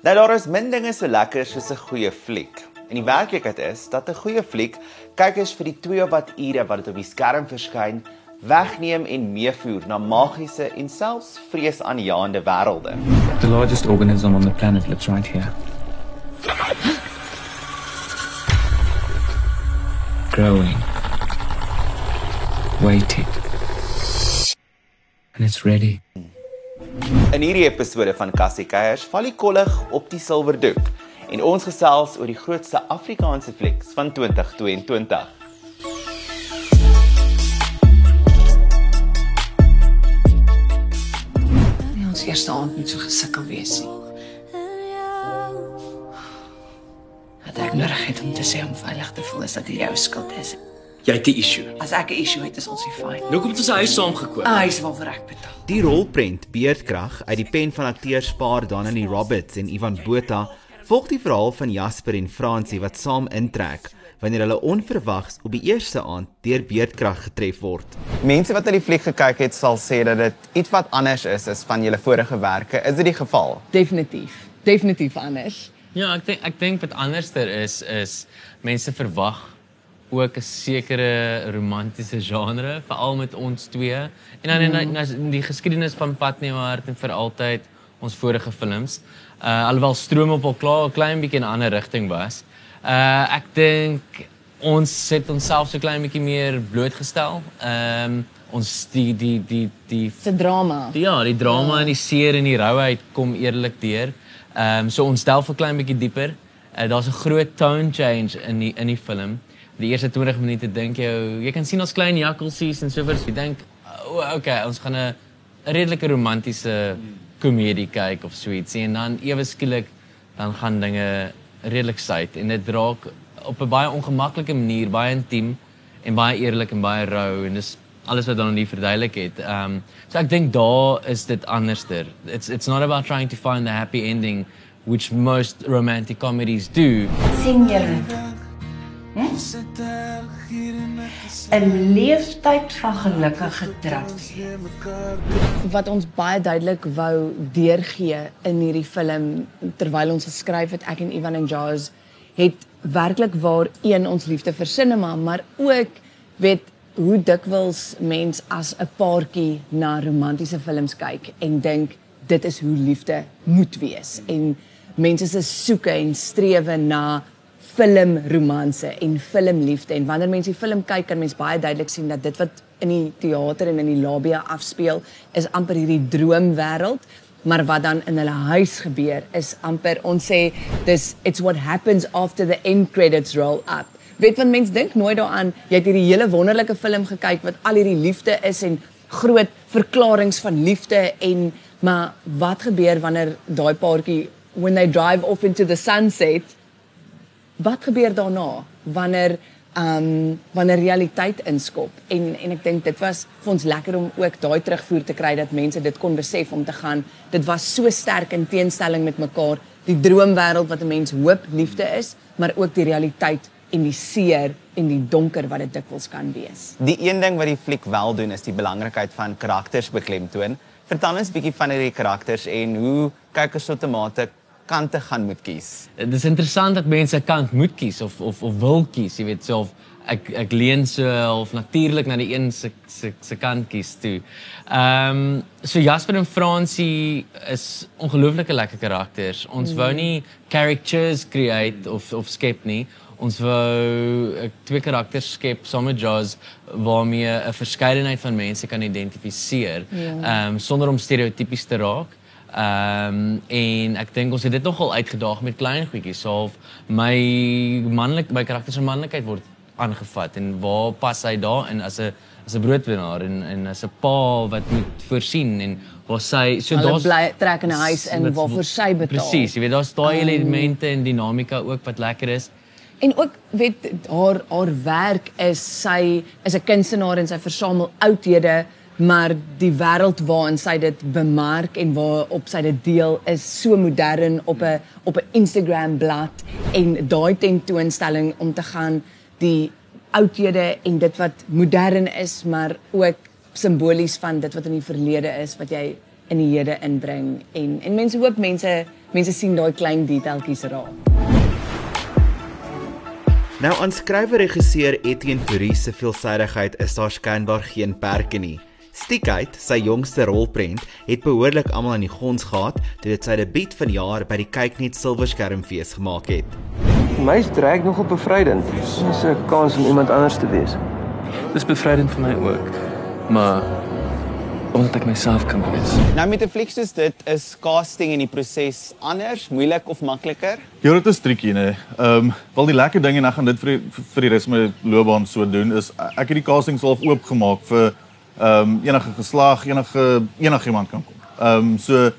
Nou daar is min dinge so lekker soos 'n goeie fliek. En die werklikheid is dat 'n goeie fliek kykers vir die 2 of wat ure wat dit op die skerm verskyn, wegneem en meevoer na magiese en selfs vreesaanjaende wêrelde. The largest organism on the planet lives right here. Growing. Waiting. And it's ready. In hierdie episode van Kassie Keiers val die kollig op die silwerdoek en ons gesels oor die grootste Afrikaanse flieks van 2022. Nie ons eerste aand moet so gesukkel wees nie. Wat ek nodig het om te sê om veilig te voel is dat dit jou skuld is. Jy het 'n issue. As ek 'n issue het, is ons nie fyn. Nou kom dit ons huis saamgekoop. Ah, is waarvoor ek betaal. Die rolprent Beerdkrag uit die pen van akteurs Paar Danny Roberts en Ivan Botha volg die verhaal van Jasper en Fransie wat saam intrek wanneer hulle onverwags op die eerste aand deur Beerdkrag getref word. Mense wat na die fliek gekyk het, sal sê dat dit iets wat anders is as van julle vorige werke. Is dit die geval? Definitief. Definitief anders. Ja, ek dink ek dink wat anderster is is mense verwag ook 'n sekere romantiese genre, veral met ons twee. En dan in, in, in die geskiedenis van Pad neem hart en vir altyd ons vorige films. Uh alhoewel stroom op al klaar 'n klein bietjie in 'n ander rigting was. Uh ek dink ons het onsself so klein bietjie meer blootgestel. Ehm um, ons die die die die 'n drama. Ja, die drama ja. en die seer en die rouheid kom eerlik deur. Ehm um, so ons delf 'n klein bietjie dieper. Uh, Daar's 'n groot tone change in die in die film. Die eerste 20 minute dink jy jy kan sien ons klein jakkalsies en so voort. Jy dink o, oh, okay, ons gaan 'n redelike romantiese komedie kyk of so ietsie en dan ewe skielik dan gaan dinge redelik suid en dit raak op 'n baie ongemaklike manier baie intiem en baie eerlik en baie rou en dis alles wat dan nie verduidelik het. Ehm um, so ek dink daar is dit anderster. It's it's not about trying to find the happy ending which most romantic comedies do. sien julle? Hm? 'n Leeftyd van gelukkige troud. Wat ons baie duidelik wou deurgee in hierdie film terwyl ons geskryf het ek en Ivan en Jazz het werklik waar een ons liefde vir sinema, maar ook weet hoe dikwels mens as 'n paartjie na romantiese films kyk en dink dit is hoe liefde moet wees en mense se soeke en strewe na filmromanse en filmliefde. En wanneer mense die film kyk kan mens baie duidelik sien dat dit wat in die teater en in die labia afspeel is amper hierdie droomwêreld. Maar wat dan in hulle huis gebeur is amper ons sê dis it's what happens after the end credits roll up. Weet want mense dink nooit daaraan jy het hierdie hele wonderlike film gekyk wat al hierdie liefde is en groot verklaringe van liefde en maar wat gebeur wanneer daai paartjie when they drive off into the sunset wat gebeur daarna wanneer ehm um, wanneer realiteit inskop? En en ek dink dit was vir ons lekker om ook daai terugvoer te kry dat mense dit kon besef om te gaan. Dit was so sterk in teenstelling met mekaar. Die droomwêreld wat 'n mens hoop liefde is maar ook die realiteit en die seer en die donker wat dit dikwels kan wees. Die een ding wat die fliek wel doen is die belangrikheid van karakters beklemtoon. Vertel ons 'n bietjie van hierdie karakters en hoe kykers outomaties kante gaan moet kies. Dit is interessant dat mense 'n kant moet kies of of of wil kies, jy weet, so of ek ek leun so of natuurlik na die een se se se kant kies toe. Ehm um, so Jasper en Fransie is ongelooflike lekker karakters. Ons mm. wou nie characters create of of skep nie. Ons wou uh, twee karakters skep saam met Jaws waarmee 'n verskeidenheid van mense kan identifiseer. Ehm Ja. um, sonder om stereotypies te raak. Ehm um, en ek dink ons het dit nogal uitgedaag met klein goedjies. So my manlik my karakter se manlikheid word aangevat en waar pas hy daarin as 'n as 'n broodwinnaar en en as 'n pa wat moet voorsien en waar sy so daar's bly trek in 'n huis in waarvoor sy betaal Presies, jy weet daar's daai Ehm, elemente en dinamika ook wat lekker is. En ook weet haar haar werk is sy is 'n kunstenaar en sy versamel oudhede, maar die wêreld waarin sy dit bemark en waarop sy dit deel is so modern op 'n op 'n Instagram blad en daai tentoonstelling om te gaan die oudhede en dit wat modern is, maar ook simbolies van dit wat in die verlede is wat jy in die hede inbring en en mense hoop mense mense sien daai klein detailtjies raak. Nou aan skrywer-regisseur Etienne Fourie se veelsidigheid is daar skynbaar geen perke nie. Stiekheid, sy jongste rolprent, het behoorlik almal aan die gons gehad toe dit sy debuut vanjaar by die Kyknet Silverskermfees gemaak het. Meis trek nogal bevrydend. Dis 'n kans om iemand anders te wees. Dis bevrydend vir my ook. Maar omdat ek myself kan wees. Nou met 'n fliek soos dit is casting en die proses anders, moeilik of makliker? Ja, dit is tricky, nee. Ehm, um, wel die lekker ding en ek gaan dit vir die, vir die res van my loopbaan so doen is ek het die casting self oopgemaak vir ehm um, enige geslag, enige enigiemand kan kom. Ehm um, so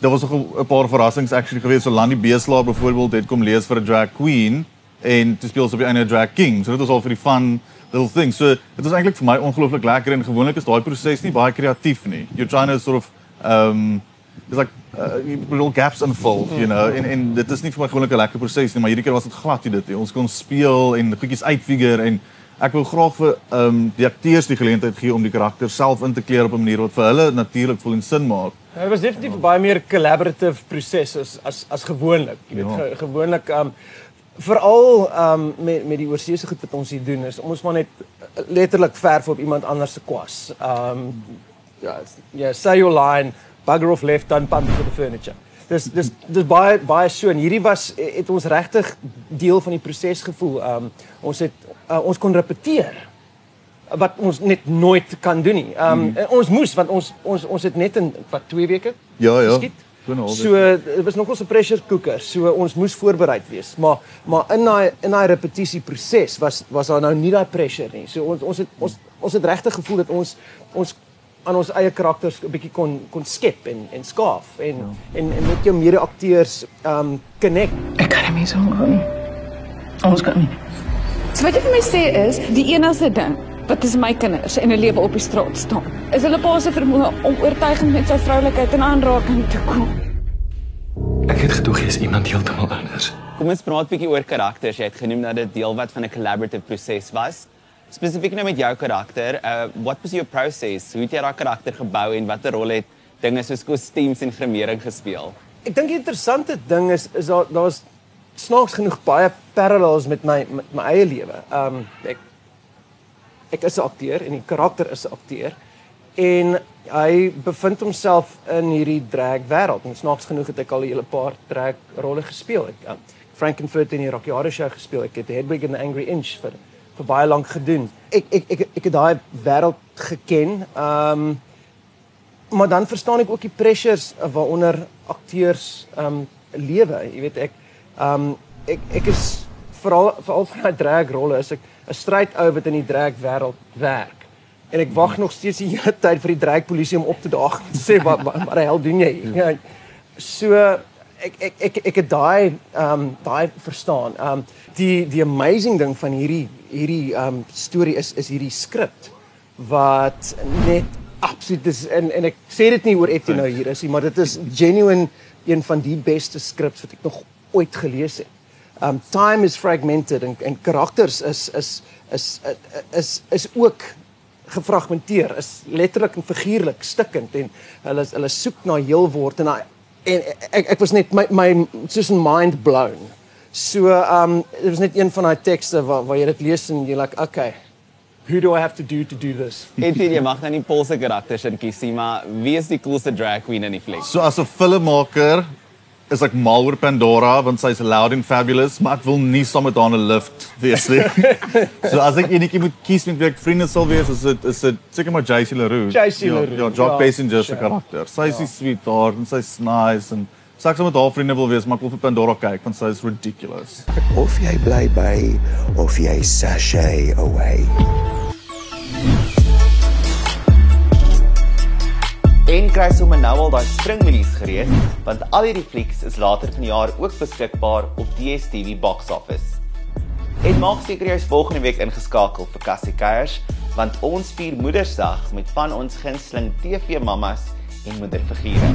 daar was nog 'n paar verrassings actually geweest. So Landy Beeslaar byvoorbeeld het kom lees vir 'n drag queen en toe speel op die einde 'n drag king. So dit was al vir die fun little thing. So dit was eintlik vir my ongelooflik lekker en gewoonlik is daai proses nie baie kreatief nie. You're trying to sort of um it's like uh, little gaps unfold, you know. En en dit is nie vir my gewoonlik 'n lekker proses nie, maar hierdie keer was dit glad nie dit. Ons kon speel en goedjies uitfigure en ek wil graag vir um die akteurs die geleentheid gee om die karakter self in te kleer op 'n manier wat vir hulle natuurlik voel en sin maak. Ja, dit was definitief 'n baie meer collaborative proses as as as gewoonlik. Jy weet ja. ge, gewoonlik um veral um met met die oorseese goed wat ons hier doen is ons maar net letterlik verf op iemand anders se kwas. Um ja, ja, say your line, bugger off left done punt for the furniture. Dis dis dis baie baie so en hierdie was het ons regtig deel van die proses gevoel. Um ons het uh, ons kon repeteer wat ons net nooit kan doen nie. Um hmm. ons moes want ons ons ons het net in wat 2 weke. Ja ja. Geskiet. So dit was nogal 'n pressure cooker. So ons moes voorbereid wees. Maar maar in daai in daai repetisie proses was was daar nou nie daai pressure nie. So ons ons het ons ons het regtig gevoel dat ons ons aan ons eie karakters 'n bietjie kon kon skep en en skaaf en ja. en en met jou mede-akteurs um connect. Ek kan nie so gaan. Ons kan nie. So wat jy vir my sê is, die enigste ding wat is my kinders en 'n lewe op die straat staan, is hulle pa se vermoë om oortuigend met sy vroulikheid in aanraking te kom. Ek het gedoog jy is iemand heeltemal anders. Kom ons praat 'n bietjie oor karakters. Jy het genoem dat dit deel wat van 'n collaborative proses was. Spesifiek nou met jou karakter, uh what was your process? Hoe het jy daai karakter gebou en watter rol het dinge soos kostuums en grimering gespeel? Ek dink die interessante ding is is daar daar's snaaks genoeg baie parallels met my met my eie lewe. Um ek ek is 'n akteur en die karakter is 'n akteur en hy bevind homself in hierdie drag wêreld. En snaaks genoeg het ek al 'n hele paar drag rolle gespeel. Ek um, Frankenfurt in die Rocky Horror Show gespeel. Ek het Hedwig in the Angry Inch vir vir baie lank gedoen. Ek ek ek ek het daai wêreld geken. Um maar dan verstaan ek ook die pressures waaronder akteurs um lewe. Jy weet ek Um ek ek is veral veral vir my drag rolle is ek 'n stryd ou wat in die drag wêreld werk. En ek wag nog steeds die hele tyd vir die drag polisie om op te daag en sê wat wat, wat die hel doen jy? Ja. So ek ek ek ek het daai um daai verstaan. Um die die amazing ding van hierdie hierdie um storie is is hierdie skrip wat net absoluut is en en ek sê dit nie oor Etienne nou hier is nie, maar dit is genuine een van die beste skrips wat ek nog ooit gelees het. Um time is fragmented en en karakters is is is is is ook gefragmenteer, is letterlik en figuurlik stikkend en hulle hulle soek na heel word en en ek ek was net my my soos in mind blown. So um dit was net een van daai tekste waar waar jy dit lees en jy like okay. Who do I have to do to do this? En jy mag nou nie Paulse karakters in kies nie, maar wie is die coolste drag queen in die fliek? So as 'n filmmaker is ek mal oor Pandora want sy's loud and fabulous, maar ek wil nie saam met haar 'n lift wees nie. so as ek enetjie moet kies met wie ek vriende sal wees, is dit is dit seker maar JC Leroux. JC Leroux. Ja, ja Jock ja, Passenger se karakter. Sy is ja. sweet daar en sy's nice en sy sê met haar vriende wil wees, maar ek wil vir Pandora kyk want sy is ridiculous. Of jy bly by of jy sashay away. En kry sommer nou al daai springmilies gereed, want al hierdie flieks is later vanjaar ook beskikbaar op DStv Box Office. En maak seker jy is volgende week ingeskakel vir Cassie Keiers, want ons vier Moedersdag met van ons gunsteling TV-mammas en moederfigure.